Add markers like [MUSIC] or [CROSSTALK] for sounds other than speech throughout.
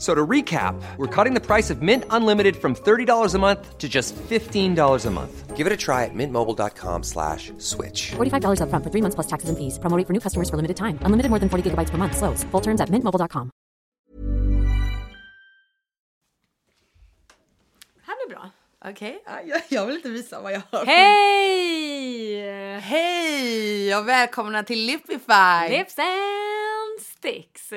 F- So to recap, we're cutting the price of Mint Unlimited from $30 a month to just $15 a month. Give it a try at mintmobile.com slash switch. $45 upfront for three months plus taxes and fees. Promo rate for new customers for limited time. Unlimited more than 40 gigabytes per month. Slows. Full terms at mintmobile.com. här blir bra. Okej. Ja, jag, jag vill inte visa vad jag har. Hej! Hej och välkomna till Lipify! Lips and sticks.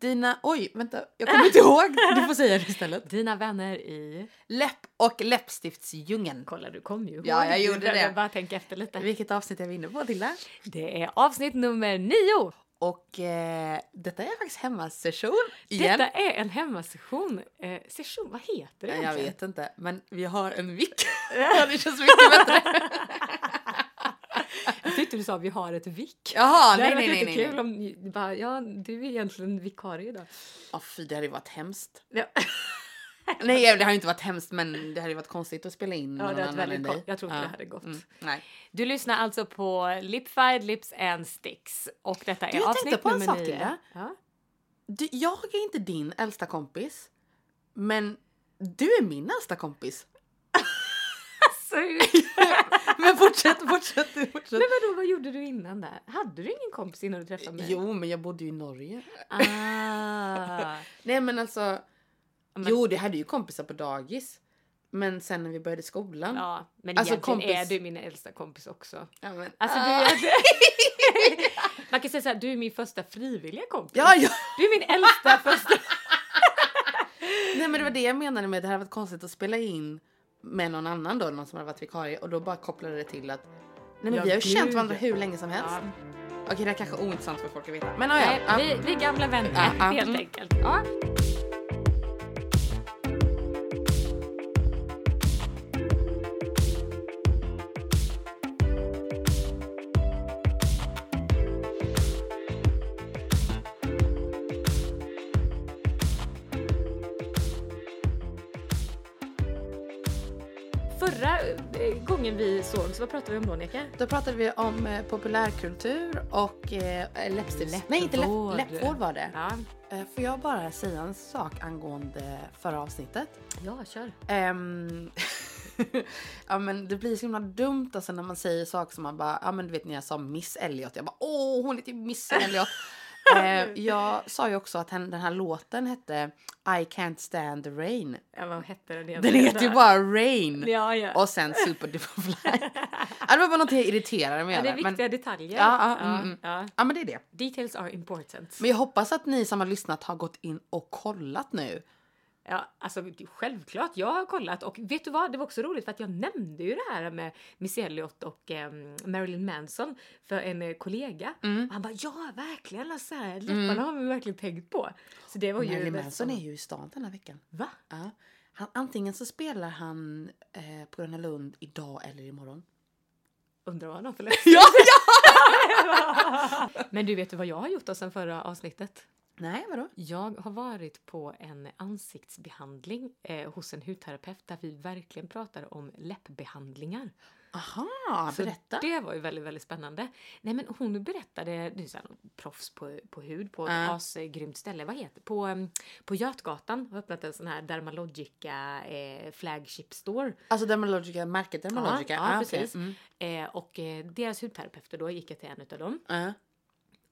Dina, oj vänta, jag kommer inte ihåg. Du får säga det istället. Dina vänner i... Läpp och läppstiftsdjungeln. Kolla, du kom ju ihåg. Ja, jag Du gjorde behöver det. bara tänka efter lite. Vilket avsnitt är vi inne på Tilda? Det är avsnitt nummer nio. Och eh, detta är faktiskt hemmasession igen. Detta är en hemmasession. Eh, session, vad heter det jag egentligen? vet inte, men vi har en vick. [LAUGHS] det känns mycket bättre. [LAUGHS] [LAUGHS] Jag tyckte du sa vi har ett vik. Jaha, det nej, hade nej, varit nej, nej. jättekul om du bara, ja du är egentligen vikarie idag. Åh fy, det hade ju varit hemskt. Ja. [LAUGHS] Nej, det har ju inte varit hemskt, men det hade ju varit konstigt att spela in Ja, med det någon hade väldigt dig. jag tror inte det hade gått. Mm, nej. Du lyssnar alltså på Lipfied Lips and Sticks och detta är Du, jag avsnitt tänkte på en nummer sak nio. Ja. Du, jag är inte din äldsta kompis, men du är min äldsta kompis. Så, [LAUGHS] Men fortsätt, fortsätt, fortsätt. men vadå, vad gjorde du innan där? Hade du ingen kompis innan du träffade mig? Jo, men jag bodde ju i Norge. Ah. [LAUGHS] Nej, men alltså. Men- Jo, det hade ju kompisar på dagis. Men sen när vi började skolan. Ja, men Alltså, egentligen kompis- är du min äldsta kompis också. Ja, men, Alltså, du ah. är, [LAUGHS] man kan säga så här, du är min första frivilliga kompis. Ja, ja. Du är min äldsta första... Nej, men det var det jag menade med det hade varit konstigt att spela in med någon annan då, någon som hade varit vikarie och då bara kopplade det till att Nej men Ja, vi har ju känt varandra hur länge som helst. Ja. Okej det är kanske ointressant för folk att veta. Men ja, ja. Nej, ja. vi, vi är gamla vänner Ja, ja. helt Mm. enkelt. Gången vi sågs, vad pratade vi om då Nika? Då pratade vi om eh, populärkultur och eh, läppstift. Nej inte läpp, läppvård var det. Ja, Eh, får jag bara säga en sak angående förra avsnittet? ja kör. Ehm, [LAUGHS] ja men det blir så himla dumt alltså när man säger saker som man bara, ja men du vet när jag sa Miss Elliot, jag bara åh hon är till Miss Elliot. [LAUGHS] [LAUGHS] Eh, jag sa ju också att den här låten hette I can't stand the rain. Ja, vad hette den Den egentligen? heter ju bara Rain. Ja, ja. Och sen Super Duper [LAUGHS] Fly. det var bara något jag irriterade mig Ja, det är över, viktiga men, detaljer. Ja, ja, mm, mm. ja. ja men det är det. Details are important. Men jag hoppas att ni som har lyssnat har gått in och kollat nu. Ja, alltså självklart, jag har kollat och vet du vad, det var också roligt för att jag nämnde ju det här med Miss Elliot och ehm, Marilyn Manson för en eh, kollega. Mm. Han bara ja, verkligen, alltså, läpparna har vi verkligen tänkt på. Så det var ju Marilyn Manson är ju i stan den här veckan. Va? Ja. Han, antingen så spelar han eh, på Gröna Lund idag eller imorgon. Undrar vad han har för [LAUGHS] läppstift. Ja, [LAUGHS] Men du, vet du vad jag har gjort då sen förra avsnittet? Nej, vadå? Jag har varit på en ansiktsbehandling eh, hos en hudterapeut där vi verkligen pratar om läppbehandlingar. Aha, Så berätta. Det var ju väldigt, väldigt spännande. Nej, men hon berättade, det är proffs på, på hud på ett Ja. asgrymt ställe. Vad heter På, um, på Götgatan har öppnat en sån här Dermalogica eh, flagship store. Alltså Dermalogica, märket Dermalogica? Ja, ja Ah, okej. precis. Mm. Eh, och eh, deras hudterapeuter då gick jag till en utav dem. Ja.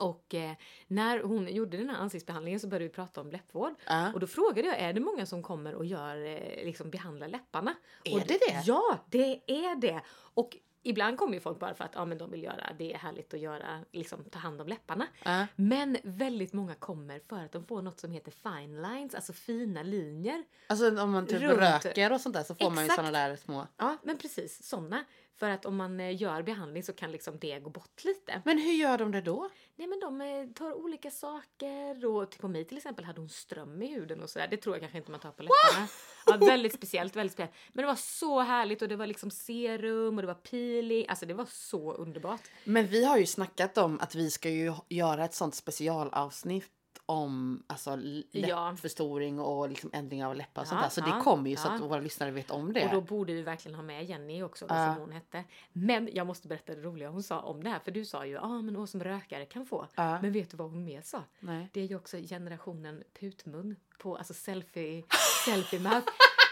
Och eh, när hon gjorde den här ansiktsbehandlingen så började vi prata om läppvård. Ja. Och då frågade jag, är det många som kommer och gör, eh, liksom behandlar läpparna? Är och det det? Ja, det är det. Och ibland kommer ju folk bara för att ja, men de vill göra, det är härligt att göra, liksom ta hand om läpparna. Ja. Men väldigt många kommer för att de får något som heter fine lines, alltså fina linjer. Alltså om man typ Runt. röker och sånt där så får man ju Exakt. såna där små. Ja, men precis såna. För att om man eh, gör behandling så kan liksom det gå bort lite. Men hur gör de det då? Nej men de eh, tar olika saker och till- på mig till exempel hade hon ström i huden och sådär. Det tror jag kanske inte man tar på läpparna. Ja, väldigt speciellt, väldigt speciellt. Men det var så härligt och det var liksom serum och det var peeling. Alltså det var så underbart. Men vi har ju snackat om att vi ska ju göra ett sånt specialavsnitt om alltså, l- Ja. läppförstoring och liksom ändring av läppar och sånt Ja, där. Så ja, det kommer ju så att våra lyssnare vet om det. Och då borde vi verkligen ha med Jenny också, som hon hette. Men jag måste berätta det roliga hon sa om det här. För du sa ju ja ah, men åh, som rökare kan få. Men vet du vad hon mer sa? Nej. Det är ju också generationen putmun på alltså selfie, [LAUGHS] selfie mouth.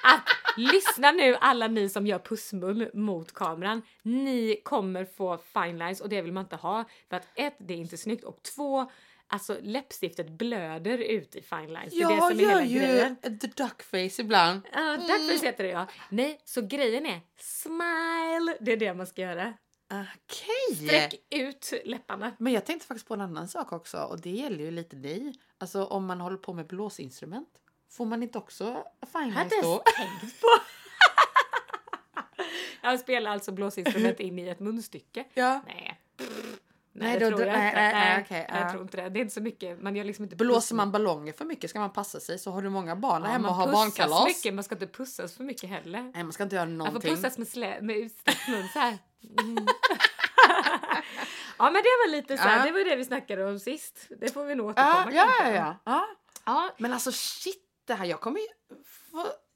Att lyssna nu alla ni som gör pussmun mot kameran. Ni kommer få fine lines och det vill man inte ha. För att ett, det är inte snyggt och två, alltså läppstiftet blöder ut i fine lines. det är det Jag som är hela ju grejen. the duckface ibland. Ja, Mm. duckface heter det ja. Nej, så grejen är smile. Det är det man ska göra. Okej. Sträck ut läpparna. Men jag tänkte faktiskt på en annan sak också och det gäller ju lite dig. Alltså om man håller på med blåsinstrument. Får man inte också fine lines då? jag tänkt på. [LAUGHS] jag spelar alltså blåsinstrument in i ett munstycke. Ja. Nej. Nej, Nej, det då- tror jag nej, inte. nej, nej, okej, jag ja. tror inte det. Det är inte så mycket. Man gör liksom inte Blåser man ballonger för mycket ska man passa sig. Så har du många barn Ja, hemma och man har barnkalas. mycket. Man ska inte pussas för mycket heller. Nej, man ska inte göra Man får någonting. pussas med, slä, med utsträckt mun så här. Mm. [LAUGHS] ja men det var lite så här, Ja. det var det vi snackade om sist. Det får vi nog återkomma Ja, ja, ja, ja. ja. ja. Men alltså shit, det här, jag kommer ju...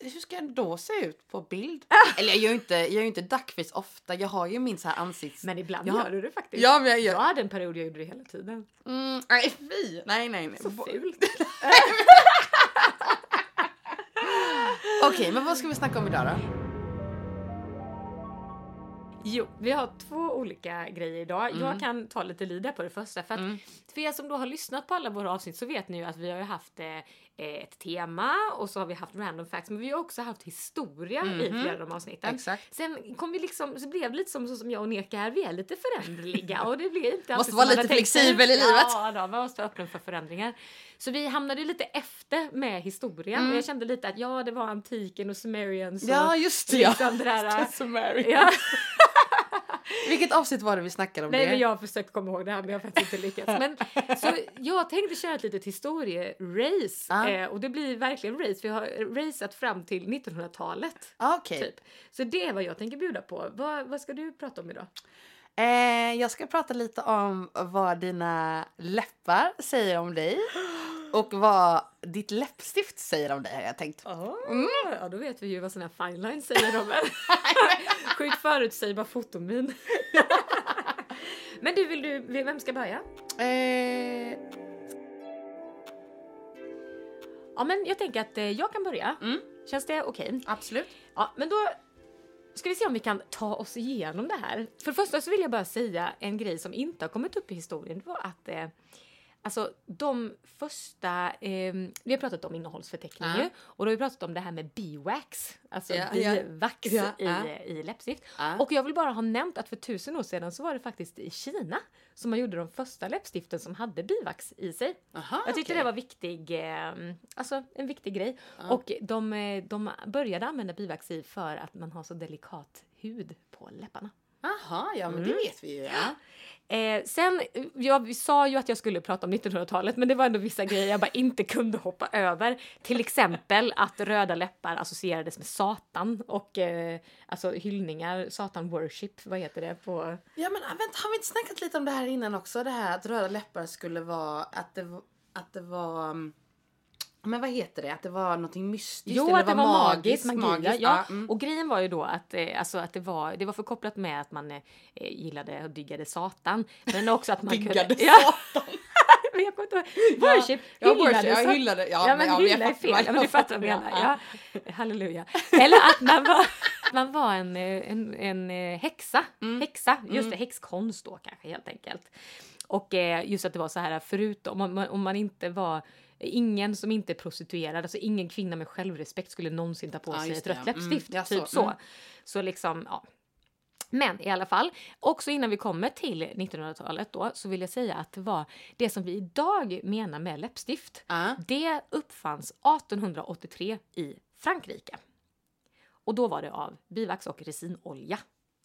Hur ska jag då se ut på bild? [LAUGHS] Eller jag gör ju inte, jag gör inte duckface ofta. Jag har ju min så här ansikts... Men ibland Ja. gör du det faktiskt. Ja, men jag Jag gör... hade en period jag gjorde det hela tiden. Mm, nej, fy! Nej, nej, nej. Så fult. [LAUGHS] [LAUGHS] Okej, men vad ska vi snacka om idag då? Jo, vi har två olika grejer idag. Mm. Jag kan ta lite lida på det första. För, att för er som då har lyssnat på alla våra avsnitt så vet ni ju att vi har ju haft eh, ett tema och så har vi haft random facts men vi har också haft historia i flera av de avsnitten. Mhm. Exakt. Sen kom vi liksom, så blev det lite som, så som jag och Neka är, vi är lite föränderliga och det blir inte alltid Måste vara lite flexibel i livet. Ja, då, man måste vara öppen för förändringar. Så vi hamnade lite efter med historien och jag kände lite att ja, det var antiken och sumerians Mm. Ja, just det. Ja. liksom det där. [LAUGHS] Sumerian. Vilket avsnitt var det vi snackade om Nej det? men jag har försökt komma ihåg det här men jag har faktiskt inte lyckats. Men, så jag tänkte köra ett litet historierace. Ja. Eh, och det blir verkligen race för jag har raceat fram till 1900-talet. Ah, Okej. Typ. Så det är vad jag tänker bjuda på. Vad, vad ska du prata om idag? Eh, jag ska prata lite om vad dina läppar säger om dig. [GASPS] Och vad ditt läppstift säger om dig har jag tänkt. Oh, Ja då vet vi ju vad såna här fine lines säger om en. [LAUGHS] Sjukt förutsägbar fotomin. men du, vill du, vem ska börja? Eh, Ja men jag tänker att eh, jag kan börja. Mm. Känns det okej? absolut. Ja, men då ska vi se om vi kan ta oss igenom det här. För det första så vill jag bara säga en grej som inte har kommit upp i historien. Det var att eh, alltså de första, eh, vi har pratat om innehållsförteckning Ja. och då har vi pratat om det här med biwax, alltså Ja, bivax Ja, i, ja. i läppstift. Ja. Och jag vill bara ha nämnt att för tusen år sedan så var det faktiskt i Kina som man gjorde de första läppstiften som hade bivax i sig. Aha, Jag tyckte okej. det var viktig, eh, alltså en viktig grej. Och de, eh, de började använda bivax i för att man har så delikat hud på läpparna. Aha, ja men Mm. det vet vi ju. Ja. Eh, sen, eh, jag sa ju att jag skulle prata om 1900-talet men det var ändå vissa grejer jag bara inte kunde hoppa över. Till exempel att röda läppar associerades med Satan och eh, alltså hyllningar, Satan worship, vad heter det på... ja men ah, vänta, har vi inte snackat lite om det här innan också? Det här att röda läppar skulle vara att det, att det var... Mm, mm, Men vad heter det? Att det var någonting mystiskt? Jo, eller att det var magiskt, magi. magiskt. Ja. mm. Och grejen var ju då att, eh, alltså att det, var, det var förkopplat med att man eh, gillade och dyggade Satan. Men också att man Dyggade kunde... [LAUGHS] Ja. men [LAUGHS] jag kommer inte ihåg. Worship, Ja, hyllade. worship, ja, så- hyllade. Ja, Ja, men- ja, jag hylla är fel. Ja, men du jag fattar vad jag menar. Ja. Halleluja. Eller att man var, [LAUGHS] man var en, eh, en, en eh, häxa. Mm. Häxa, just det, häxkonst då kanske helt enkelt. Och eh, just att det var så här förutom om man, om man inte var Ingen som inte är prostituerad, alltså ingen kvinna med självrespekt skulle någonsin ta på sig ett rött ja. Mm, läppstift. ja, typ så, mm. Så liksom, ja. Men i alla fall, också innan vi kommer till 1900-talet då, så vill jag säga att det var det som vi idag menar med läppstift. Ja. Det uppfanns 1883 i Frankrike. Och då var det av bivax och resinolja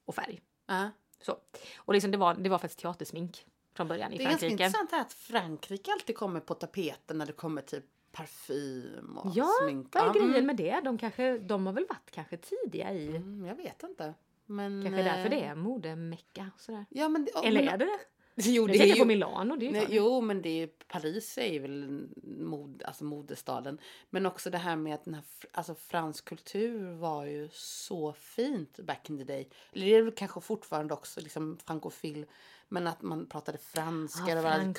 och färg. Ja. Så. Och liksom det, var, det var faktiskt teatersmink från början i Det är ganska Frankrike. intressant att Frankrike alltid kommer på tapeten när det kommer till parfym och Ja, smink. vad är Ja, grejen mm. med det? De, kanske, de har väl varit kanske tidiga i... Mm, jag vet inte. Men, Kanske därför eh, det är modemecka. Sådär. Ja, men, det- Eller men, är det det? [LAUGHS] Jo, det är tänker ju, på Milano. Det är Nej, jo, men det är, Paris är ju väl mod, alltså modestaden. Men också det här med att den här, alltså, fransk kultur var ju så fint back in the day. Eller det är väl kanske fortfarande också liksom frankofil. Men att man pratade franska. Ja, det var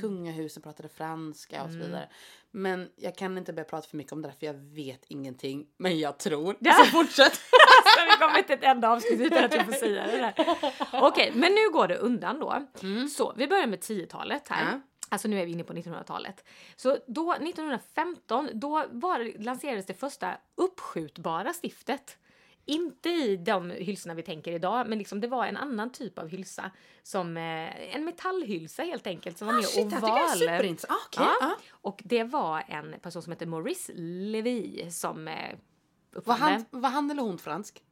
kungahusen pratade franska och så Mm. vidare. Men jag kan inte börja prata för mycket om det där för jag vet ingenting. Men jag tror. Ja. Så fortsätt. [LAUGHS] Så vi kommer till ett enda avsnitt utan att vi får säga det där. Okej, men nu går det undan då. Så vi börjar med 10-talet här. Ja. Alltså nu är vi inne på 1900-talet. Så då 1915 då var, lanserades det första uppskjutbara stiftet. Inte i de hylsorna vi tänker idag, men liksom det var en annan typ av hylsa. Som eh, en metallhylsa helt enkelt som var mer Ah, shit, det här oval. tycker jag är. Ah, okej, Ja. ja. Och det var en person som hette Maurice Levy som eh, Var, uppfann han, det. var han eller hon fransk?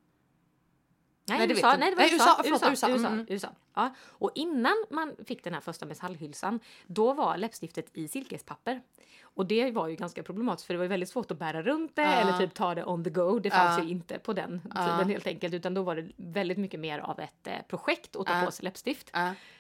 Nej, Nej, det USA, nej, det var. Nej, USA. USA, förlåt, USA, USA, mm. USA. Ja. Och innan man fick den här första metallhylsan, då var läppstiftet i silkespapper. Och det var ju ganska problematiskt för det var väldigt svårt att bära runt det Ja. eller typ ta det on the go. Det fanns Ja. ju inte på den tiden helt enkelt utan då var det väldigt mycket mer av ett eh, projekt att ta på sig läppstift.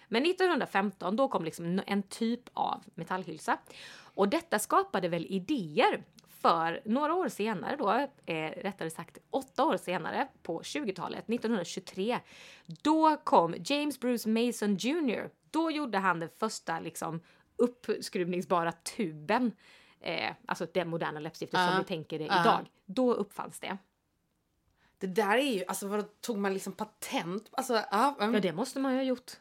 Men 1915 då kom liksom en typ av metallhylsa. Och detta skapade väl idéer för några år senare då, eh, rättare sagt åtta år senare på 20-talet, 1923, då kom James Bruce Mason Jr. Då gjorde han den första liksom uppskruvningsbara tuben. Eh, alltså det moderna läppstiftet Ja. som vi tänker det Ja. idag. Då uppfanns det. Det där är ju, alltså vad tog man liksom patent? Alltså, ja, mm, Ja, det måste man ju ha gjort.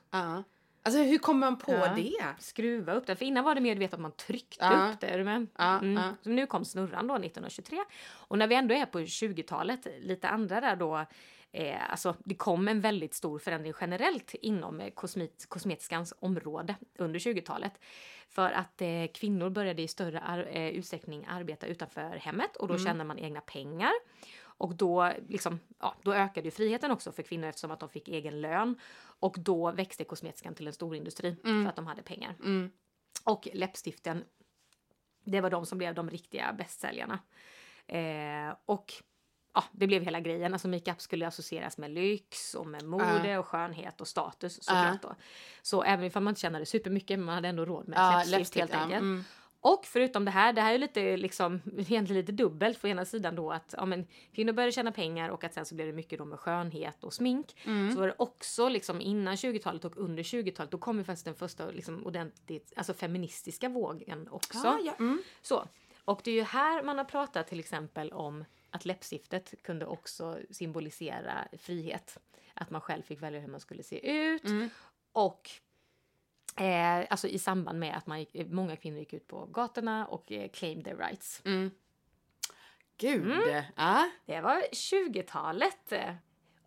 Alltså hur kommer man på Ja. det? skruva upp den. För innan var det mer du vet att man tryckte Ja. upp det. Med? Ja, Mm. Så nu kom snurran då 1923. Och när vi ändå är på 20-talet, lite andra där då, eh, alltså det kom en väldigt stor förändring generellt inom eh, kosmet kosmetiskans område under 20-talet. För att eh, kvinnor började i större ar- eh, utsträckning arbeta utanför hemmet och då Mm. tjänade man egna pengar. Och då, liksom, ja, då ökade ju friheten också för kvinnor eftersom att de fick egen lön. Och då växte kosmetiskan till en stor industri för att de hade pengar. Mm. Och läppstiften, det var de som blev de riktiga bästsäljarna. Eh, och ja, det blev hela grejen. Alltså makeup skulle associeras med lyx och med mode och skönhet och status såklart då. Så även om man inte tjänade supermycket, men man hade ändå råd med Ja, läppstift, helt enkelt. Mm. Och förutom det här, det här är lite liksom, [LAUGHS] egentligen lite dubbelt. För ena sidan då att ja, men, kvinnor började tjäna pengar och att sen så blev det mycket då med skönhet och smink. Mm. Så var det också liksom innan 20-talet och under 20-talet, då kom ju faktiskt den första liksom ordentligt, alltså feministiska vågen också. Ja, ja. Mm. Så. Och det är ju här man har pratat till exempel om att läppstiftet kunde också symbolisera frihet. Att man själv fick välja hur man skulle se ut. Mm. Och eh, alltså i samband med att man många kvinnor gick ut på gatorna och eh, claimed their rights. Mm. Gud. Mm. Ja. Det var 20-talet.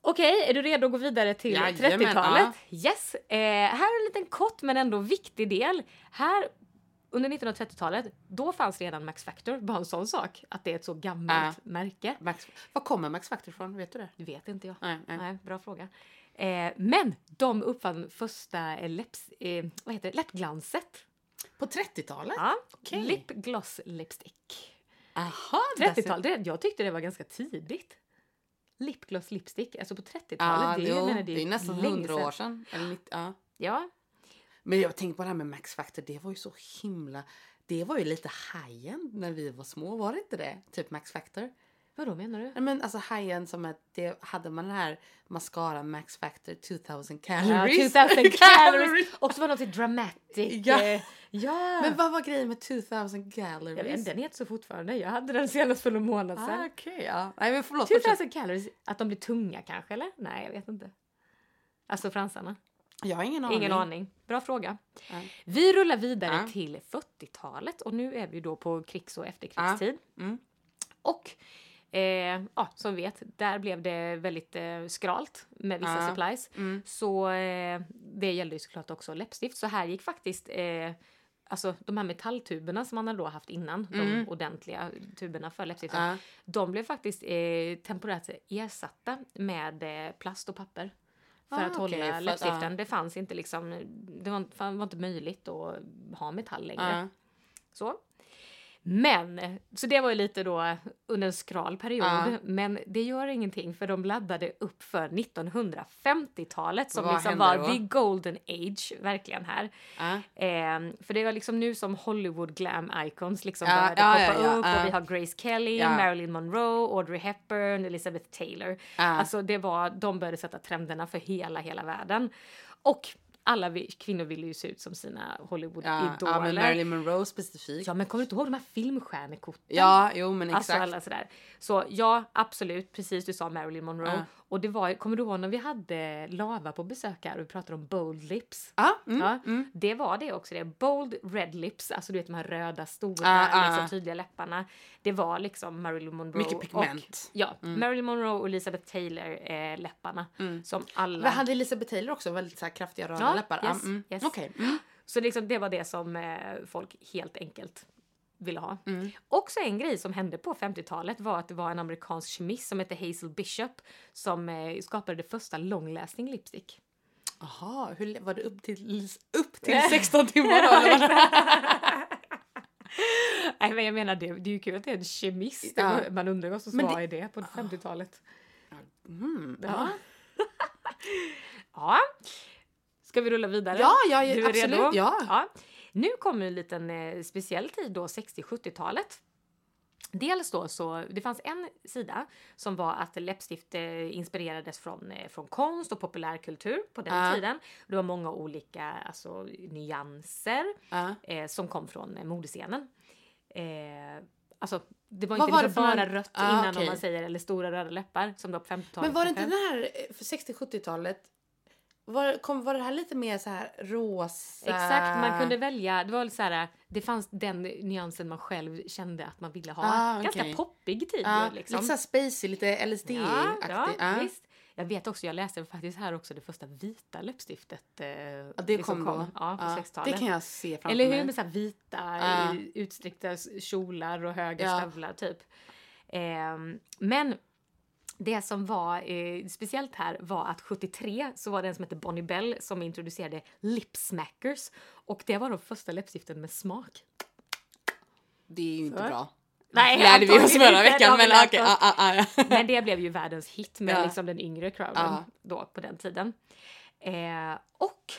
Okej, är du redo att gå vidare till Jajamän, 30-talet? Yes. Eh, här är en liten kort men ändå viktig del. Här under 1930-talet, då fanns redan Max Factor, bara en sån sak. Att det är ett så gammalt märke. Max, var kommer Max Factor ifrån? Vet du det? Det vet inte jag. Nej, nej. Nej, bra fråga. Eh, men de uppfann första eh, läpps, eh, vad heter det? läppglanset. På 30-talet? Ja. Okej. Lip gloss lipstick. Aha, 30-talet, det- jag tyckte det var ganska tidigt. Lipgloss lipstick, alltså på 30-talet. Ja, det, är- jo, menar, det är nästan länge 100 år sedan. Eller 90, ja. Ja, Men jag tänkte på det här med Max Factor. Det var ju så himla... Det var ju lite high-end när vi var små. Var det inte det? Typ Max Factor. Vad då menar du? Nej, men alltså high-end som att det hade man den här mascara Max Factor 2000 Ja, calories. 2000 [LAUGHS] calories! Och så var något dramatic. Ja. eh, ja. Men vad var grejen med 2000 calories? jag vet, inte, den heter så fortfarande. Jag hade den senast för några månader sedan. Ah, Okej, ja. Nej men förlåt. fortsätt. 2000 calories, att de blir tunga kanske eller? Nej, jag vet inte. Alltså fransarna. Jag har ingen aning. Ingen aning. Bra fråga. Nej. Vi rullar vidare Ja. till 40-talet och nu är vi då på krigs och efterkrigstid. Mm. Och Eh, ja, som vet, där blev det väldigt eh, skralt med vissa Ja. supplies. Mm. Så eh, det gällde ju såklart också läppstift. Så här gick faktiskt eh, Alltså de här metalltuberna som man hade då haft innan, de ordentliga tuberna för läppstiften, Mm. Ja. de blev faktiskt eh, temporärt ersatta med eh, plast och papper. För Ah, att hålla för att- läppstiften. ja. Det fanns inte liksom, det var, var inte möjligt att ha metall längre. Så. Men, så det var ju lite då under en skral period. Ja. Men det gör ingenting för de laddade upp för 1950-talet som Vad liksom var då? the golden age verkligen här. Ja. Ehm, för det var liksom nu som Hollywood glam icons liksom Ja, började ja, poppa upp och vi har Grace Kelly. Marilyn Monroe, Audrey Hepburn, Elizabeth Taylor. Alltså det var, de började sätta trenderna för hela, hela världen. Och alla vi, kvinnor ville ju se ut som sina Ja, Hollywood-idoler. ja, men Marilyn Monroe specifikt. Ja, men kommer du inte ihåg de här filmstjärnekorten? Ja, jo men exakt. Alltså alla sådär. Så ja, absolut, precis du sa Marilyn Monroe. Ja. Och det var, kommer du ihåg när vi hade Lava på besök här och vi pratade om bold lips? Ja, mm, Ja, mm. det var det också det. Bold red lips, alltså du vet de här röda stora Ja, ja, liksom, ja. tydliga läpparna. Det var liksom Marilyn Monroe. Mycket pigment. Och, ja, Marilyn Monroe och Elizabeth Taylor eh, läpparna. Som alla... Men hade Elizabeth Taylor också väldigt så här kraftiga röda Ja, läppar? yes, mm. yes. Okej. Mm. Så liksom, det var det som eh, folk helt enkelt ville ha. Mm. Också en grej som hände på 50-talet var att det var en amerikansk kemist som hette Hazel Bishop som eh, skapade det första long-lasting lipstick. Jaha, hur var det upp till, upp till 16 timmar [LAUGHS] då? Nej men jag menar det, det är ju kul att det är en kemist. Ja. Man undrar vad som Men var det- i det på 50-talet. Mm. Ja. [LAUGHS] ja. Ska vi rulla vidare? Ja, ja, ja, Du är absolut, redo? ja. Nu kommer en liten eh, speciell tid då, 60-70-talet. Dels då så, det fanns en sida som var att läppstift eh, inspirerades från, eh, från konst och populärkultur på den Ja. tiden. Det var många olika alltså, nyanser Ja. eh, som kom från modescenen. Alltså, det var Vad inte var liksom det bara någon- rött Ah, innan om okej. man säger, eller stora röda läppar som då på 50-talet. Men var det inte den här eh, för 60-70-talet? Var, kom, var det här lite mer så här rosa? Exakt, man kunde välja. Det var så här, det fanns den nyansen man själv kände att man ville ha. Ah, Ganska okej. poppig tid Ja, liksom. Lite så här spacey, lite LSD-aktig. ja, Ja, visst. Jag vet också, jag läste faktiskt här också det första vita läppstiftet. Eh, Ja, det liksom kom då. Ja, på Ja, 60-talet. det kan jag se framför Eller hur? mig. Med så här vita Ja. eh, utsträckta kjolar och höga Ja. stövlar typ. Ehm, men det som var eh, speciellt här var att 73 så var det en som hette Bonnie Bell som introducerade lip smackers och det var de första läppstiften med smak. Det är ju inte Så. bra. Nej, Lärde vi oss förra veckan. Men oss. ah, ah, ah. [LAUGHS] Men det blev ju världens hit med Ja. liksom den yngre crowden då på den tiden. Eh, och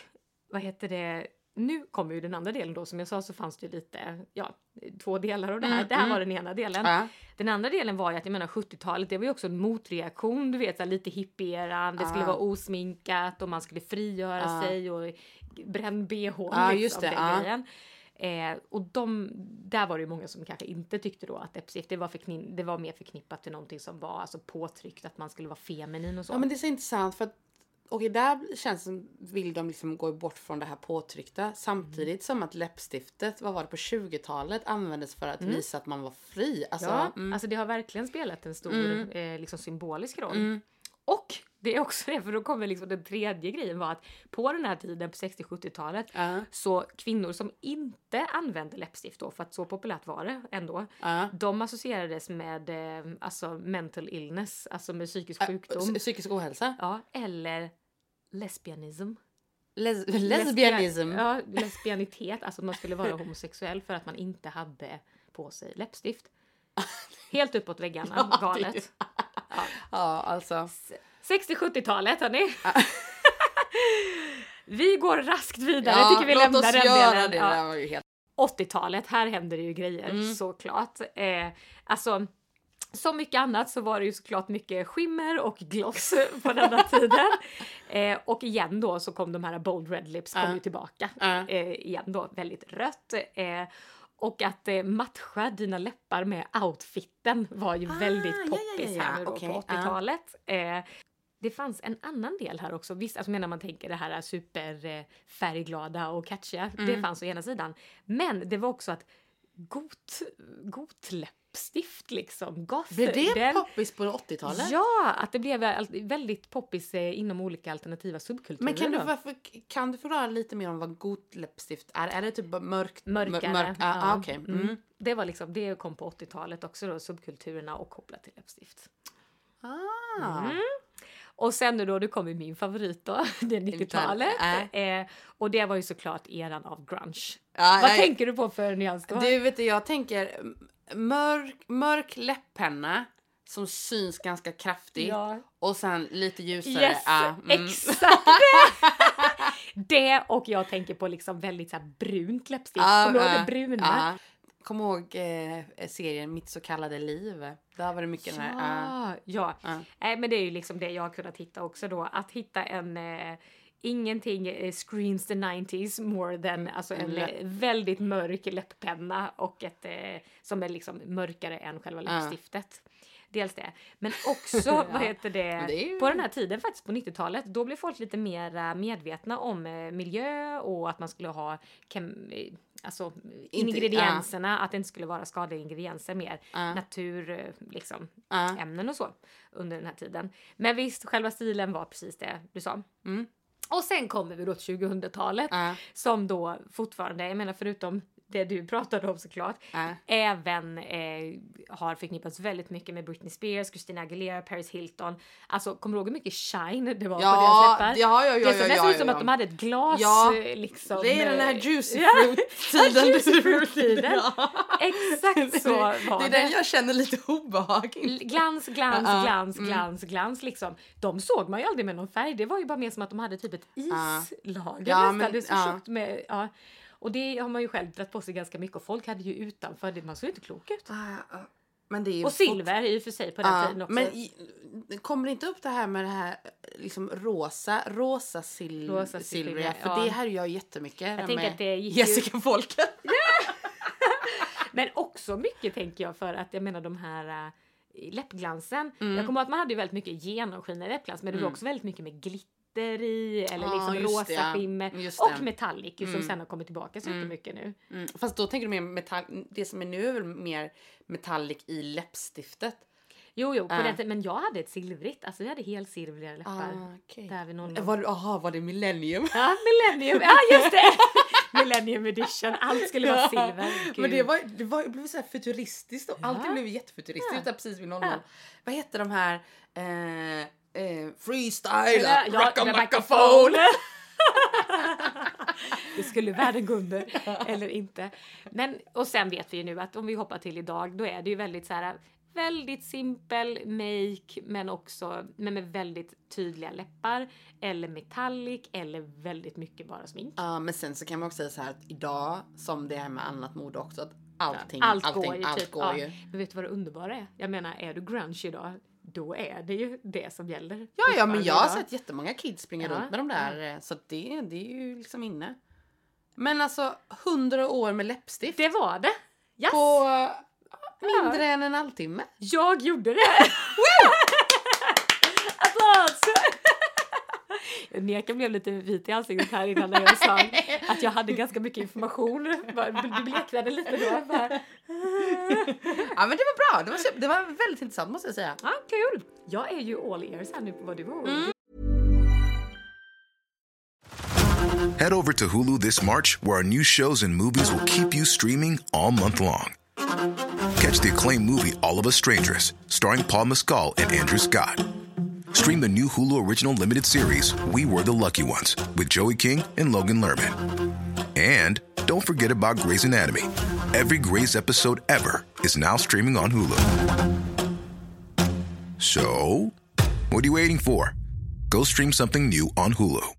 vad heter det? Nu kommer ju den andra delen då. Som jag sa så fanns det ju lite, ja, två delar av det här. Mm, det här mm. var den ena delen. Den andra delen var ju att jag menar 70-talet, det var ju också en motreaktion, du vet så här, lite hippieran, det skulle Ja. vara osminkat och man skulle frigöra Ja. sig och bränn bh Ja, liksom, just det, den. Eh, och de, där var det ju många som kanske inte tyckte då att läppstift det var, det var mer förknippat till någonting som var alltså påtryckt, att man skulle vara feminin och så. Ja men det är så intressant för att okej där känns som vill de liksom gå bort från det här påtryckta samtidigt som att läppstiftet, vad var det på 20-talet användes för att visa att man var fri. Alltså, ja, mm. alltså det har verkligen spelat en stor Mm. eh, liksom symbolisk roll. Mm. Och det är också det, för då kommer liksom den tredje grejen var att på den här tiden på 60-70-talet Ja, så kvinnor som inte använde läppstift då, för att så populärt var det ändå, ja. de associerades med eh, alltså mental illness, alltså med psykisk sjukdom. psy- Psykisk ohälsa. Ja, eller lesbianism. Les lesbianism. Ja, lesbianitet, alltså man skulle vara homosexuell för att man inte hade på sig läppstift. [LAUGHS] Helt uppåt väggarna, Ja, galet. Ja. Ja, alltså. 60-70-talet hörni. [LAUGHS] vi går raskt vidare, Ja, tycker vi lämnar den delen. det. Ja. Det där var ju helt... 80-talet, här händer det ju grejer Mm. såklart. Eh, alltså, som mycket annat så var det ju såklart mycket skimmer och gloss [LAUGHS] på denna tiden. Eh, och igen då så kom de här Bold Red Lips kom Ja. ju tillbaka. Ja. Eh, igen då väldigt rött. Eh, och att eh, matcha dina läppar med outfiten var ju Ah, väldigt ja, ja, poppis ja, här nu då okej, på ja. 80-talet. Eh, det fanns en annan del här också. Visst, alltså när man tänker det här super eh, och catchiga. Det Mm. fanns å ena sidan. Men det var också att got, gotläppstift liksom. Goth. Blev det Den- poppis på 80-talet? Ja, att det blev väldigt poppis eh, inom olika alternativa subkulturer. Men kan du, varför, kan du förklara lite mer om vad gotläppstift är? Är det typ mörkt? Mörkare. Mörk, ah, ah, okej. Mm. Det var liksom, det kom på 80-talet också då, subkulturerna och kopplat till läppstift. Ah. Mm. Och sen nu då, det kommer min favorit då, [LAUGHS] det är 90-talet. Äh. Eh, och det var ju såklart eran av grunge. Ja, Vad jag- tänker du på för nyans då? Du vet jag tänker mm, mörk, mörk läpppenna som syns ganska kraftigt Ja. och sen lite ljusare. Yes, ah, mm. exakt [LAUGHS] det! och jag tänker på liksom väldigt så här brunt läppstift. Ah, Kommer du ihåg ah, det bruna? ah. Kom ihåg eh, serien Mitt så kallade liv. Där var det mycket den här... ah. Ja, ja. Ja. Nej, men det är ju liksom det jag har kunnat hitta också då. Att hitta en eh, Ingenting eh, screams the 90s more than alltså en eh, väldigt mörk läpppenna och ett eh, som är liksom mörkare än själva Ja. läppstiftet. Dels det. Men [LAUGHS] också, vad heter det, det ju- på den här tiden faktiskt på 90-talet, då blev folk lite mer medvetna om eh, miljö och att man skulle ha kem, eh, alltså ingredienserna, att det inte skulle vara skadliga ingredienser mer. Ja. Natur, liksom, Ja. ämnen och så under den här tiden. Men visst, själva stilen var precis det du sa. Mm. Och sen kommer vi då till 2000-talet Ja. som då fortfarande, jag menar förutom det du pratade om såklart, Ja. även eh, har förknippats väldigt mycket med Britney Spears, Christina Aguilera, Paris Hilton. Alltså kommer du ihåg hur mycket shine det var på Ja, deras läppar? ja, ja, ja, det såg ja, nästan ja, ut som att de hade ett glas Ja, eh, liksom. Det är den här eh, juicy [LAUGHS] fruit-tiden. Juicy fruit-tiden. [LAUGHS] Exakt så var Det är den jag känner lite obehag Glans, glans, Ja, glans, mm. glans, glans liksom. De såg man ju aldrig med någon färg. Det var ju bara mer som att de hade typ ett islager Ja, nästan. men- det är så ja. tjockt med, ja. Och det har man ju själv dragit på sig ganska mycket och folk hade ju utanför det. Man såg inte klok ut. Men det är ju Och silver i och för sig på den Ja, tiden också. men i, kommer det inte upp det här med det här liksom rosa, rosa, sil, Rosa silvriga? För ja. det här gör jag jättemycket. Jag tänker att det gick ju- Jessica Folket. [LAUGHS] Men också mycket tänker jag för att jag menar de här äh, läppglansen. Mm. Jag kommer ihåg att man hade ju väldigt mycket genomskinlig läppglans men det var också väldigt mycket med glitter i eller Ja, liksom rosa det, ja. skimmer och metallic ju, som sen har kommit tillbaka så mycket nu. Mm. Fast då tänker du mer metall, det som är nu är väl mer metallic i läppstiftet? Jo, jo, på Ja. den tiden, men jag hade ett silvrigt, alltså jag hade helt silvriga läppar. Ah, okej. Där vid noll. Var, aha, var det millennium? Ja, millennium, ja just det! [LAUGHS] millennium edition, allt skulle vara silver. Gud. Men det var, det var, det blev så här futuristiskt och Ja. allting blev jättefuturistiskt Ja. precis vid 00. Ja. Vad heter de här eh, eh, freestyle, Ja, ja, rockamackaphone? [LAUGHS] det skulle världen gå under [LAUGHS] eller inte. Men och sen vet vi ju nu att om vi hoppar till idag, då är det ju väldigt så här väldigt simpel make men också men med väldigt tydliga läppar eller metallic eller väldigt mycket bara smink. Ja, men sen så kan man också säga så här att idag, som det är med annat mode också, att allting, allt allting, går ju allt typ. går ja. ju. Men vet du vad det underbara är? Jag menar, är du grunge idag, då är det ju det som gäller. Ja, ja, men jag har sett jättemånga kids springa Ja, runt med de där, eh, så det, det är ju liksom inne. Men alltså, hundra år med läppstift Det var det! Yes. på mindre än en halvtimme. Jag gjorde det! [LAUGHS] Neka blev lite vit i ansiktet här innan när jag sa att jag hade ganska mycket information. Du bleknade lite då. Bara, [LAUGHS] Ja, men det var bra. Det var, super- det var väldigt intressant måste jag säga. ah, kul! Jag är ju all ears här nu på vad du har. Head over to Hulu this March, where our new shows and movies will keep you streaming all month long. Catch the acclaimed movie All of Us Strangers, starring Paul Mescal and Andrew Scott. Stream the new Hulu original limited series We Were the Lucky Ones with Joey King and Logan Lerman. And don't forget about Grey's Anatomy. Every Grey's episode ever is now streaming on Hulu. So, what are you waiting for? Go stream something new on Hulu.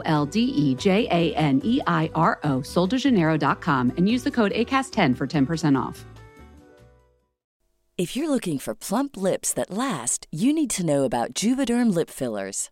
L D E J A N E I R O, soldejaneiro.com, and use the code ACAST10 for 10% off. If you're looking for plump lips that last, you need to know about Juvederm lip fillers.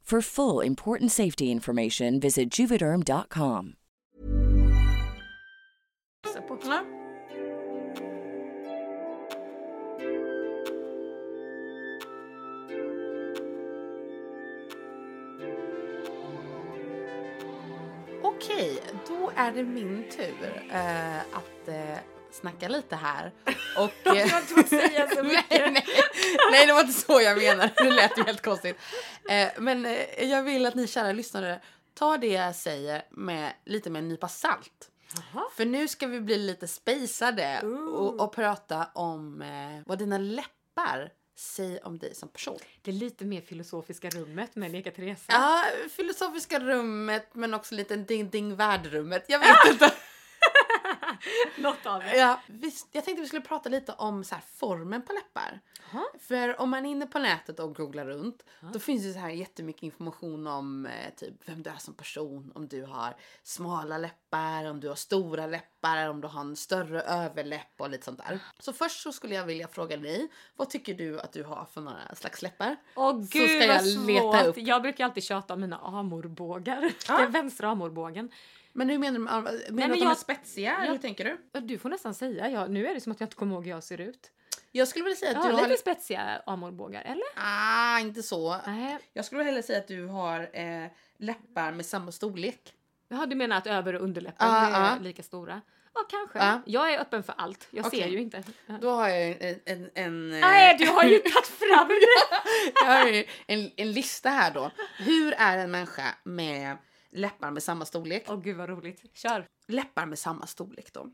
For full important safety information, visit juvederm.com. Ja. Okej, då är det min tur eh, att eh, snacka lite här. Och, [LAUGHS] Jag var tvungen att säga så [LAUGHS] mycket. nej, nej, nej, det var inte så jag menade. Det lät ju helt konstigt. Eh, men eh, jag vill att ni kära lyssnare tar det jag säger med lite med en nypa salt. För nu ska vi bli lite spejsade och, och prata om eh, vad dina läppar säger om dig som person. Det är lite mer filosofiska rummet med Leka Teresa. Ja, filosofiska rummet men också lite ding ding världrummet. Jag vet inte. [LAUGHS] [LAUGHS] Något av det. Ja, visst, jag tänkte vi skulle prata lite om så här, formen på läppar. För om man är inne på nätet och googlar runt då finns det så här jättemycket information om eh, typ vem du är som person. Om du har smala läppar, om du har stora läppar, om du har en större överläpp och lite sånt där. Så först så skulle jag vilja fråga dig, vad tycker du att du har för några slags läppar? Åh Så gud ska jag vad svårt. leta upp. Jag brukar alltid tjata om mina amorbågar. Den vänstra amorbågen. Men hur menar du? Menar du men att de är jag- spetsiga? eller Ja. Hur tänker du? Du får nästan säga. Ja, nu är det som att jag inte kommer ihåg hur jag ser ut. Jag skulle vilja säga Jag att har du har... lite spetsiga amorbågar, eller? Ah, inte så. Nej. Jag skulle hellre säga att du har eh, läppar med samma storlek. Jaha, du menar att över och underläppen Ja, är ja. lika stora? Ja, kanske. Ja. Jag är öppen för allt. Jag Okej. ser ju inte. Ja. Då har jag en... en, en eh, Nej, du har ju [LAUGHS] tagit fram det! jag har en, en lista här då. Hur är en människa med läppar med samma storlek? Åh gud vad roligt. Kör. Läppar med samma storlek då.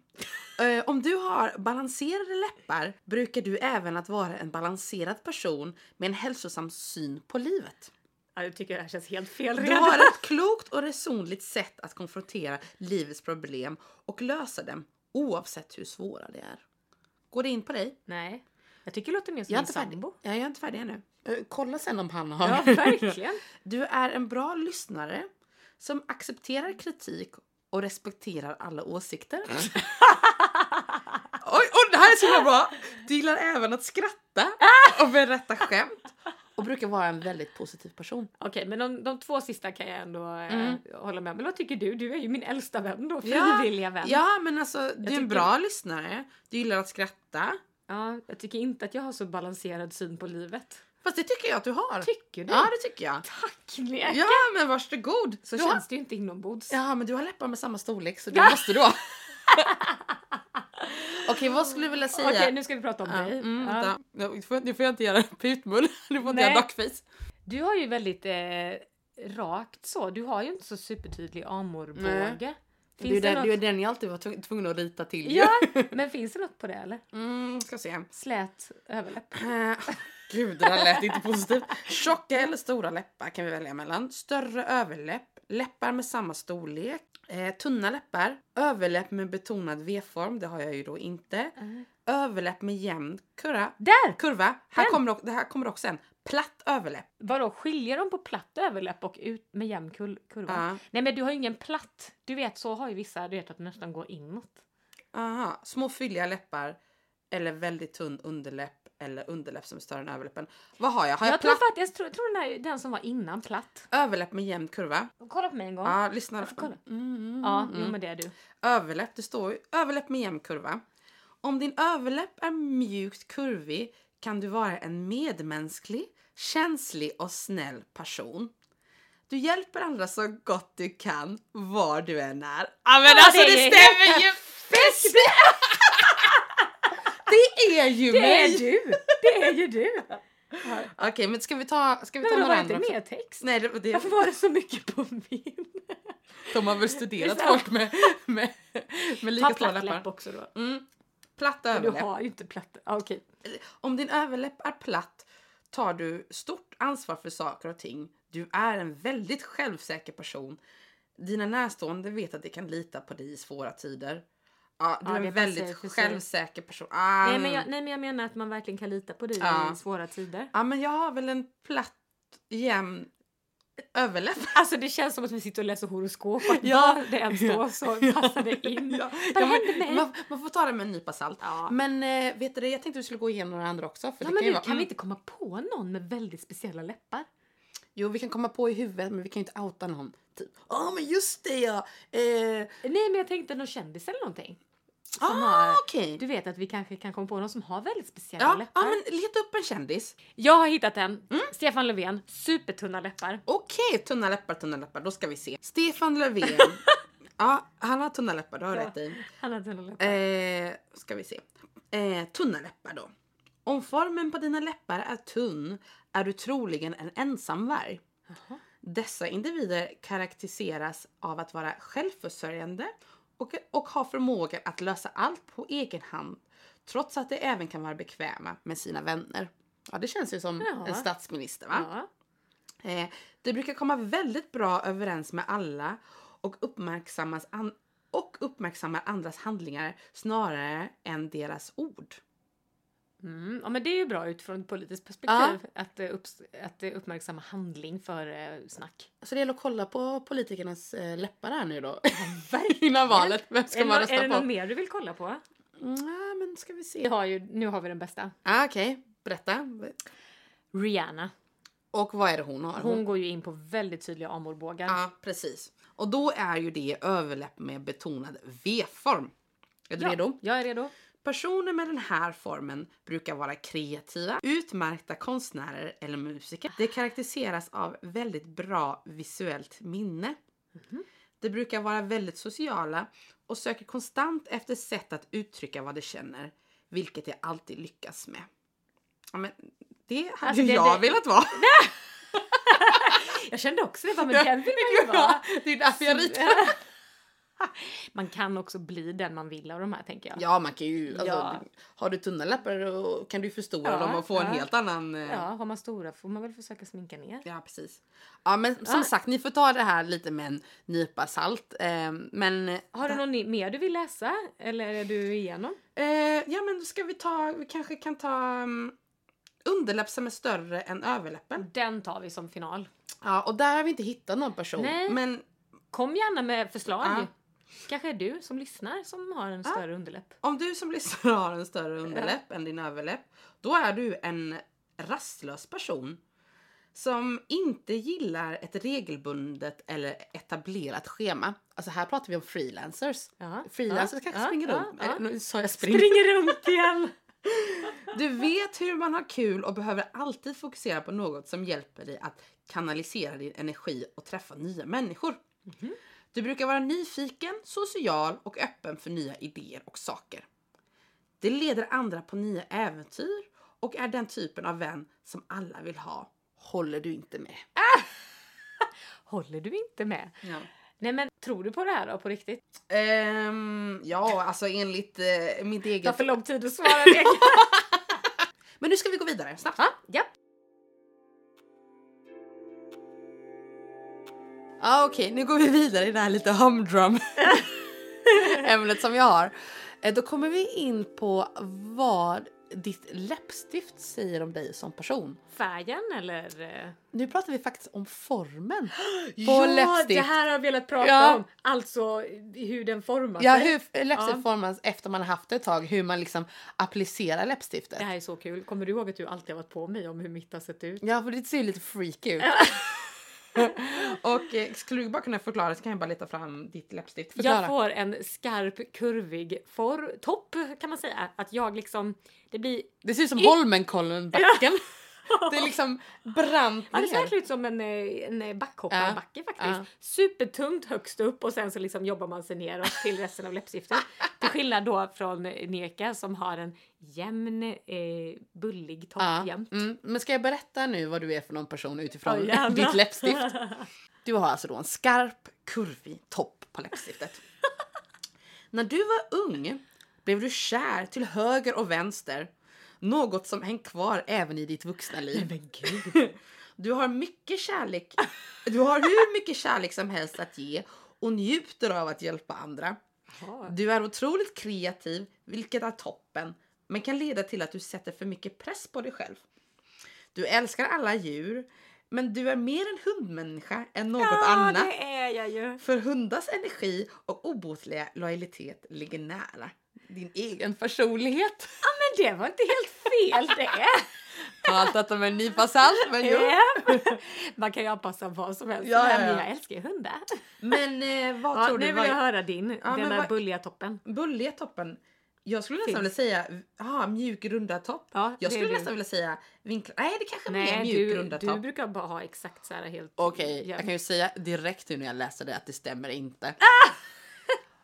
Eh, om du har balanserade läppar brukar du även att vara en balanserad person med en hälsosam syn på livet. Ja, jag tycker det här känns helt fel Du redan. har ett klokt och resonligt sätt att konfrontera livets problem och lösa dem oavsett hur svåra de är. Går det in på dig? Nej. Jag tycker det låter mer som Jag är min sambo. Ja, jag är inte färdig ännu. Eh, kolla sen om han har. Ja, verkligen. [LAUGHS] Du är en bra lyssnare som accepterar kritik och respekterar alla åsikter. [LAUGHS] oj, oj, det här är så himla bra! Du gillar även att skratta [LAUGHS] och berätta skämt och brukar vara en väldigt positiv person. Okej, men de, de två sista kan jag ändå eh, Mm. hålla med. Men vad tycker du? Du är ju min äldsta vän då. Ja, Frivilliga vän. Ja, men alltså du är tycker- en bra lyssnare. Du gillar att skratta. Ja, jag tycker inte att jag har så balanserad syn på livet. Fast det tycker jag att du har. Tycker du? Ja, det tycker jag. Tack Leka! Ja, men varsågod. Så du har... känns det ju inte inombords. Ja, men du har läppar med samma storlek så det måste du ha. [LAUGHS] Okej, vad skulle du vilja säga? Okej, nu ska vi prata om Ja, dig. mm, Ja. Nu får, får jag inte göra putmun. Nu får jag inte göra [LAUGHS] duckface. Du har ju väldigt eh, rakt så. Du har ju inte så supertydlig amorbåge. Det är, ju Finns det, den, är ju något? den jag alltid var tvungen- att rita till. ju. Ja, [LAUGHS] men finns det något på det eller? Mm, ska se. Slät överläpp? Gud, det där lät inte positivt. Tjocka eller stora läppar kan vi välja mellan. Större överläpp, läppar med samma storlek, eh, tunna läppar, överläpp med betonad V-form, det har jag ju då inte. Överläpp med jämn kurva. Där! Kurva. Här Den. kommer, det här kommer också en. Platt överläpp. Vadå, skiljer de på platt överläpp och ut med jämn kul- kurva? Ja. Nej men du har ju ingen platt. Du vet så har ju vissa, du vet att det nästan går inåt. Aha. Små fylliga läppar eller väldigt tunn underläpp eller underläpp som är större än överläppen. Vad har jag? Har jag, Jag tror faktiskt, jag tror, den, här, den som var innan platt. överläpp med jämn kurva? Kolla på mig en gång. Ja, lyssna. Jag får kolla. Mm, Ja, jo men det är du. Överläpp, det står ju överläpp med jämn kurva. Om din överläpp är mjukt kurvig kan du vara en medmänsklig, känslig och snäll person. Du hjälper andra så gott du kan, var du än är. Ja men Ja, alltså det stämmer ju bäst! [LAUGHS] det är ju Det mig! är du! Det är ju du! Okej men ska vi ta, ska vi Men ta det några var inte mer text. Nej, det, det, Varför var det så mycket på min? de har väl studerat folk med, med, med lika platt läppar. läpp också då. Mm. Platt Men Du överläpp. har ju inte platt. Ah, Okej. Om din överläpp är platt tar du stort ansvar för saker och ting. Du är en väldigt självsäker person. Dina närstående vet att de kan lita på dig i svåra tider. Ja, du är en väldigt självsäker person. Ah, Nej, men jag, nej men jag menar att man verkligen kan lita på dig Ja. i svåra tider. ja, men jag har väl en platt, jämn överläpp. [LAUGHS] Alltså det känns som att vi sitter och läser horoskop att Ja. var det än står så [LAUGHS] passar det in. Ja, Vad ja, hände med- man, man får ta det med en nypa salt. Ja. Men eh, vet du jag tänkte vi skulle gå igenom några andra också. För Ja, det men ju du, vara- kan mm. vi inte komma på någon med väldigt speciella läppar? Jo, vi kan komma på i huvudet men vi kan ju inte outa någon. Typ, ja men just det ja. Eh, Nej men jag tänkte någon kändis eller någonting. Som ah, har, okej. Du vet att vi kanske kan komma på någon som har väldigt speciella Ja, läppar. ja, men leta upp en kändis. Jag har hittat en. Mm. Stefan Löfven. Supertunna läppar. Okej, tunna läppar, tunna läppar. Då ska vi se. Stefan Löfven. [LAUGHS] ja, han har tunna läppar, det har du Ja. rätt i. Han har tunna läppar. Eh, ska vi se. Eh, tunna läppar då. Om formen på dina läppar är tunn är du troligen en ensamvarg. Dessa individer karaktäriseras av att vara självförsörjande och, och ha förmågan att lösa allt på egen hand trots att de även kan vara bekväma med sina vänner. Ja, det känns ju som Ja. en statsminister va? Ja. Eh, det brukar komma väldigt bra överens med alla och, uppmärksammas an- och uppmärksammar andras handlingar snarare än deras ord. Mm. ja men det är ju bra utifrån ett politiskt perspektiv att, eh, upps- att uppmärksamma handling för eh, snack. Så det gäller att kolla på politikernas eh, läppar här nu då. [LAUGHS] Innan valet. Vem ska är, man det, nå- är rösta det på? någon mer du vill kolla på? Mm, ja, men ska vi Vi se. har ju, nu har vi den bästa. Ah, Okej, berätta. Rihanna. Och vad är det hon har? Hon går ju in på väldigt tydliga amorbågar. Ja, precis. Och då är ju det överläpp med betonad V-form. Är du Ja, redo? Jag är redo. Personer med den här formen brukar vara kreativa, utmärkta konstnärer eller musiker. Det karaktäriseras av väldigt bra visuellt minne. De brukar vara väldigt sociala och söker konstant efter sätt att uttrycka vad de känner, vilket de alltid lyckas med. Ja, men det hade Alltså, det- jag det- velat vara. [LAUGHS] Jag kände också det, bara, men den vill man ju [LAUGHS] vara. det är därför jag ritar. [LAUGHS] [LAUGHS] Man kan också bli den man vill av de här tänker jag. Ja, man kan ju... Alltså, Ja. Har du tunna läppar och kan du förstora Ja, dem och få en ja. helt annan... eh, Ja, har man stora får man väl försöka sminka ner. Ja, precis. Ja, men som sagt, ni får ta det här lite med en nypa salt. Eh, men... eh, Har du någon mer du vill läsa? Eller är du igenom? Eh, ja, men då ska vi ta... Vi kanske kan ta um, underläpp som är större än överläppen. Den tar vi som final. Ja, och där har vi inte hittat någon person. Nej. Men Kom gärna med förslag. Ja. Kanske är du som lyssnar som har en större underläpp. om du som lyssnar har en större underläpp än din överläpp, då är du en rastlös person som inte gillar ett regelbundet eller etablerat schema. Alltså här pratar vi om freelancers. Ja, Freelancers ja, kanske ja, springer ja, runt. ja. Nu sa jag spring. Springer runt igen! [LAUGHS] Du vet hur man har kul och behöver alltid fokusera på något som hjälper dig att kanalisera din energi och träffa nya människor. Du brukar vara nyfiken, social och öppen för nya idéer och saker. Det leder andra på nya äventyr och är den typen av vän som alla vill ha. Håller du inte med? [LAUGHS] Håller du inte med? Ja. Nej men tror du på det här då på riktigt? Ehm, ja, alltså enligt eh, mitt Det tar eget... för lång tid att svara det. [LAUGHS] Men nu ska vi gå vidare snabbt. ja, ja. Ja okej, nu går vi vidare i det här lite humdrum [LAUGHS] ämnet som jag har. Eh, Då kommer vi in på vad ditt läppstift säger om dig som person. Färgen eller? eh? Nu pratar vi faktiskt om formen på [GASPS] ja, läppstift. det här har jag velat prata Ja. om. Alltså hur den formar Ja, hur läppstift Ja. formas efter man har haft det ett tag. Hur man liksom applicerar läppstiftet. Det här är så kul. Kommer du ihåg att du alltid har varit på mig om hur mitt har sett ut? Ja, för det ser ju lite freaky ut. [LAUGHS] [LAUGHS] och eh, skulle du bara kunna förklara så kan jag bara leta fram ditt läppstift. Förklara. Jag får en skarp, kurvig for, topp kan man säga. Att jag liksom, det blir Det ser ut som Holmenkollen-backen. [LAUGHS] det är liksom brant Ja, det ser ner. ut som en, eh, en backhopparbacke faktiskt. Ja. Supertungt högst upp och sen så liksom jobbar man sig neråt till resten av läppstiftet. Till skillnad då från Neka som har en jämn, eh, bullig topp Ja, jämt. mm. Men ska jag berätta nu vad du är för någon person utifrån Ja, gärna. ditt läppstift? [LAUGHS] Du har alltså då en skarp, kurvig topp på läppstiftet. [LAUGHS] När du var ung blev du kär till höger och vänster. Något som hängt kvar även i ditt vuxna liv. [LAUGHS] Du har mycket kärlek. Du har hur mycket kärlek som helst att ge och njuter av att hjälpa andra. Du är otroligt kreativ, vilket är toppen, men kan leda till att du sätter för mycket press på dig själv. Du älskar alla djur, men du är mer en hundmänniska än något Ja, annat. För hundars energi och obotliga lojalitet ligger nära din egen personlighet. Ja, men det var inte helt fel det. Ta allt detta med en nypa salt, men jo. Man kan ju anpassa vad som helst. Ja, ja, Men ja. jag älskar ju hundar. Men eh, vad Ja, tror nu du? vill Vad jag höra din. Ja, den men där vad- bulliga toppen. Bulliga toppen. Jag skulle nästan Finns. vilja säga aha, mjuk runda topp. Ja, jag är skulle du. nästan vilja säga vinklad. Nej, det kanske är Nej, mjuk du, runda du topp. brukar bara ha exakt så här helt... Okej, jämnt. jag kan ju säga direkt nu när jag läser det att det stämmer inte. Ah!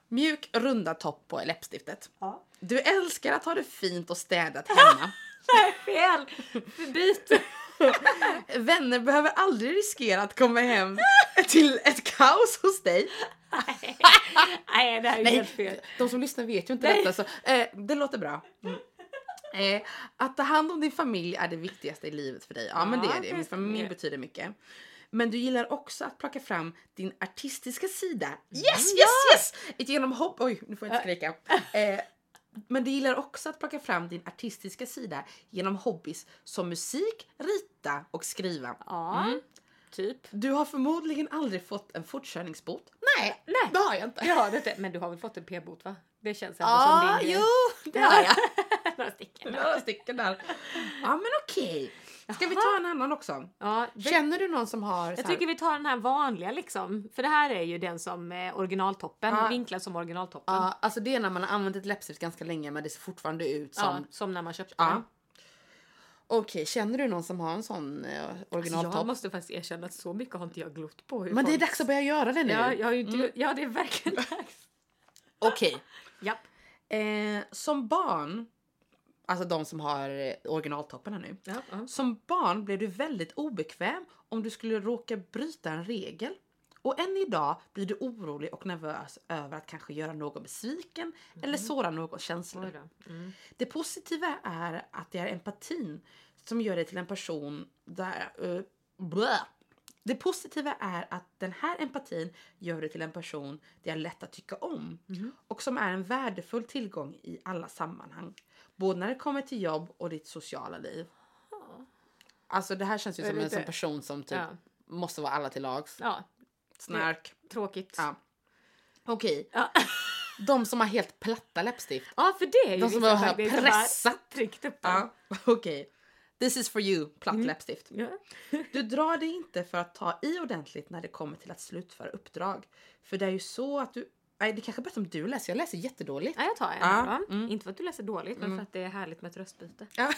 Mjuk runda topp på läppstiftet. Ja. Du älskar att ha det fint och städat [LAUGHS] hemma. Nej, fel! Byt! [LAUGHS] Vänner behöver aldrig riskera att komma hem till ett kaos hos dig. [LAUGHS] Nej, det här är Nej, helt fel. de som lyssnar vet ju inte Nej. detta så eh, det låter bra. Mm. Eh, att ta hand om din familj är det viktigaste i livet för dig. Ja, men det är det. det Min familj betyder mycket. Men du gillar också att plocka fram din artistiska sida. Mm, Yes, yes, yes! Ett genom hopp... Oj, nu får jag inte skrika. [LAUGHS] Eh, men du gillar också att plocka fram din artistiska sida genom hobbys som musik, rita och skriva. Ja, typ. Du har förmodligen aldrig fått en fortkörningsbot. Nej, Nej. det har jag inte. Ja, det är, men du har väl fått en p-bot va? Det känns ändå Ja, som din jo, det har jag. [LAUGHS] Några stycken. Några stycken där. Ja, men okej. Ska vi ta en annan också? Ja, det- Känner du någon som har jag tycker vi tar den här vanliga liksom. För det här är ju den som är originaltoppen. Ja. Vinklad som originaltoppen. Ja, alltså det är när man har använt ett läppstift ganska länge men det ser fortfarande ut som... Ja, som när man köpte Ja. den. Okej, känner du någon som har en sån eh, Alltså, originaltopp? jag måste faktiskt erkänna att så mycket har inte jag glott på. Men det är dags att börja göra det nu. Ja, jag har inte... ja, det är verkligen dags. Okej. Japp. Eh, som barn, alltså de som har eh, originaltopparna nu. Ja, ja. Som barn blev du väldigt obekväm om du skulle råka bryta en regel. Och än idag blir du orolig och nervös över att kanske göra någon besviken eller såra någons känslor. Mhm. Mm. Det positiva är att det är empatin som gör dig till en person där... Uh, blä. Det positiva är att den här empatin gör dig till en person det är lätt att tycka om Mhm. och som är en värdefull tillgång i alla sammanhang. Både när det kommer till jobb och ditt sociala liv. Alltså det här känns ju som en sån person som typ Ja. måste vara alla till lags. ja, Snark. tråkigt. Ja. Okej. Ja. [LAUGHS] De som har helt platta läppstift. Ja, för det är ju De som har pressat. Tryckt upp. Ja, okej. This is for you, platt läppstift. Ja. Du drar dig inte för att ta i ordentligt när det kommer till att slutföra uppdrag. För det är ju så att du... Nej, det kanske är bättre om du läser. Jag läser jättedåligt. Ja, jag tar en. Ja, då. Inte för att du läser dåligt, men för att det är härligt med ett röstbyte. Ja. [LAUGHS]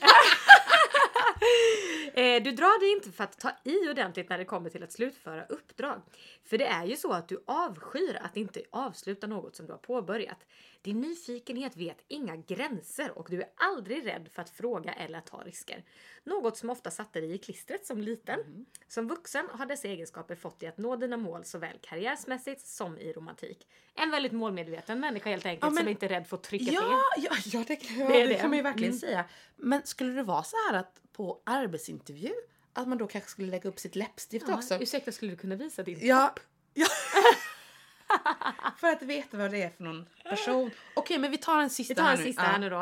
[LAUGHS] Eh, du drar dig inte för att ta i ordentligt när det kommer till att slutföra uppdrag. För det är ju så att du avskyr att inte avsluta något som du har påbörjat. Din nyfikenhet vet inga gränser och du är aldrig rädd för att fråga eller att ta risker. Något som ofta satte dig i klistret som liten. Som vuxen har dessa egenskaper fått dig att nå dina mål såväl karriärsmässigt som i romantik. En väldigt målmedveten människa helt enkelt Ja, men- som inte är rädd för att trycka. Ja, ja, ja, det, ja, Det är det, det. kan man ju verkligen Mm. säga. Men skulle det vara så här att på arbetsintervju att man då kanske skulle lägga upp sitt läppstift också? Ja, ursäkta, skulle du kunna visa din Ja. ja. [LAUGHS] för att veta vad det är för någon person. Okej, men vi tar en sista Vi tar en här sista nu. här nu då.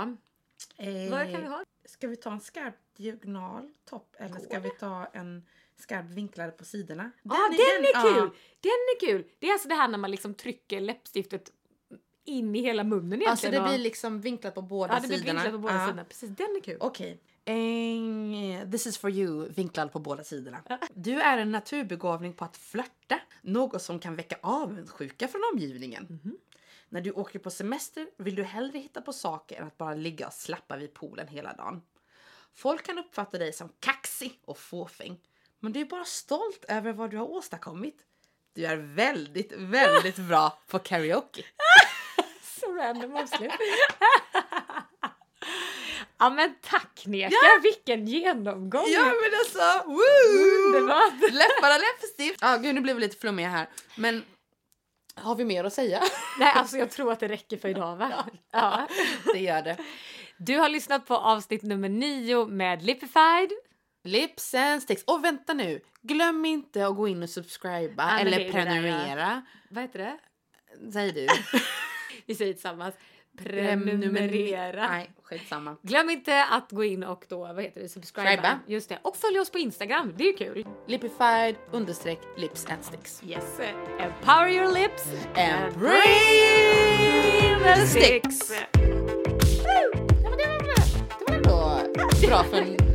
Eh, Vad kan vi ha? Ska vi ta en skarp diagonal topp eller ska vi ta en skarp vinklad på sidorna? Ja, den, är ja. kul! Den är kul! Det är alltså det här när man liksom trycker läppstiftet in i hela munnen egentligen. Alltså det blir liksom vinklat på båda ja, det blir sidorna. vinklat på båda Ja. sidorna. Precis, den är kul. Okej. Eh, this is for you, vinklad på båda sidorna. Du är en naturbegåvning på att flörta, något som kan väcka avundsjuka från omgivningen. När du åker på semester vill du hellre hitta på saker än att bara ligga och slappa vid poolen hela dagen. Folk kan uppfatta dig som kaxig och fåfäng, men du är bara stolt över vad du har åstadkommit. Du är väldigt, väldigt bra på karaoke. [LAUGHS] Så random avslut. [LAUGHS] ja men tack Neka, vilken genomgång! Ja men alltså, woo! Underbart. Läpparna läppstift. Ja gud nu blev vi lite flummiga här. Men har vi mer att säga? Nej alltså jag tror att det räcker för idag va? Ja. Det gör det. Du har lyssnat på avsnitt nummer nio med Lipified. Lips and sticks. Och vänta nu, glöm inte att gå in och subscriba eller prenumerera. Vad heter det? Säg du. [LAUGHS] Vi säger tillsammans. Prenumerera. Nej, skitsamma. Glöm inte att gå in och då, vad heter det, subscriba. Subscriba. Just det. Och följ oss på Instagram, det är kul. Lipified understreck lips and sticks. Yes. Empower your lips And bring the sticks. Ja, men det var. Det var ändå bra för en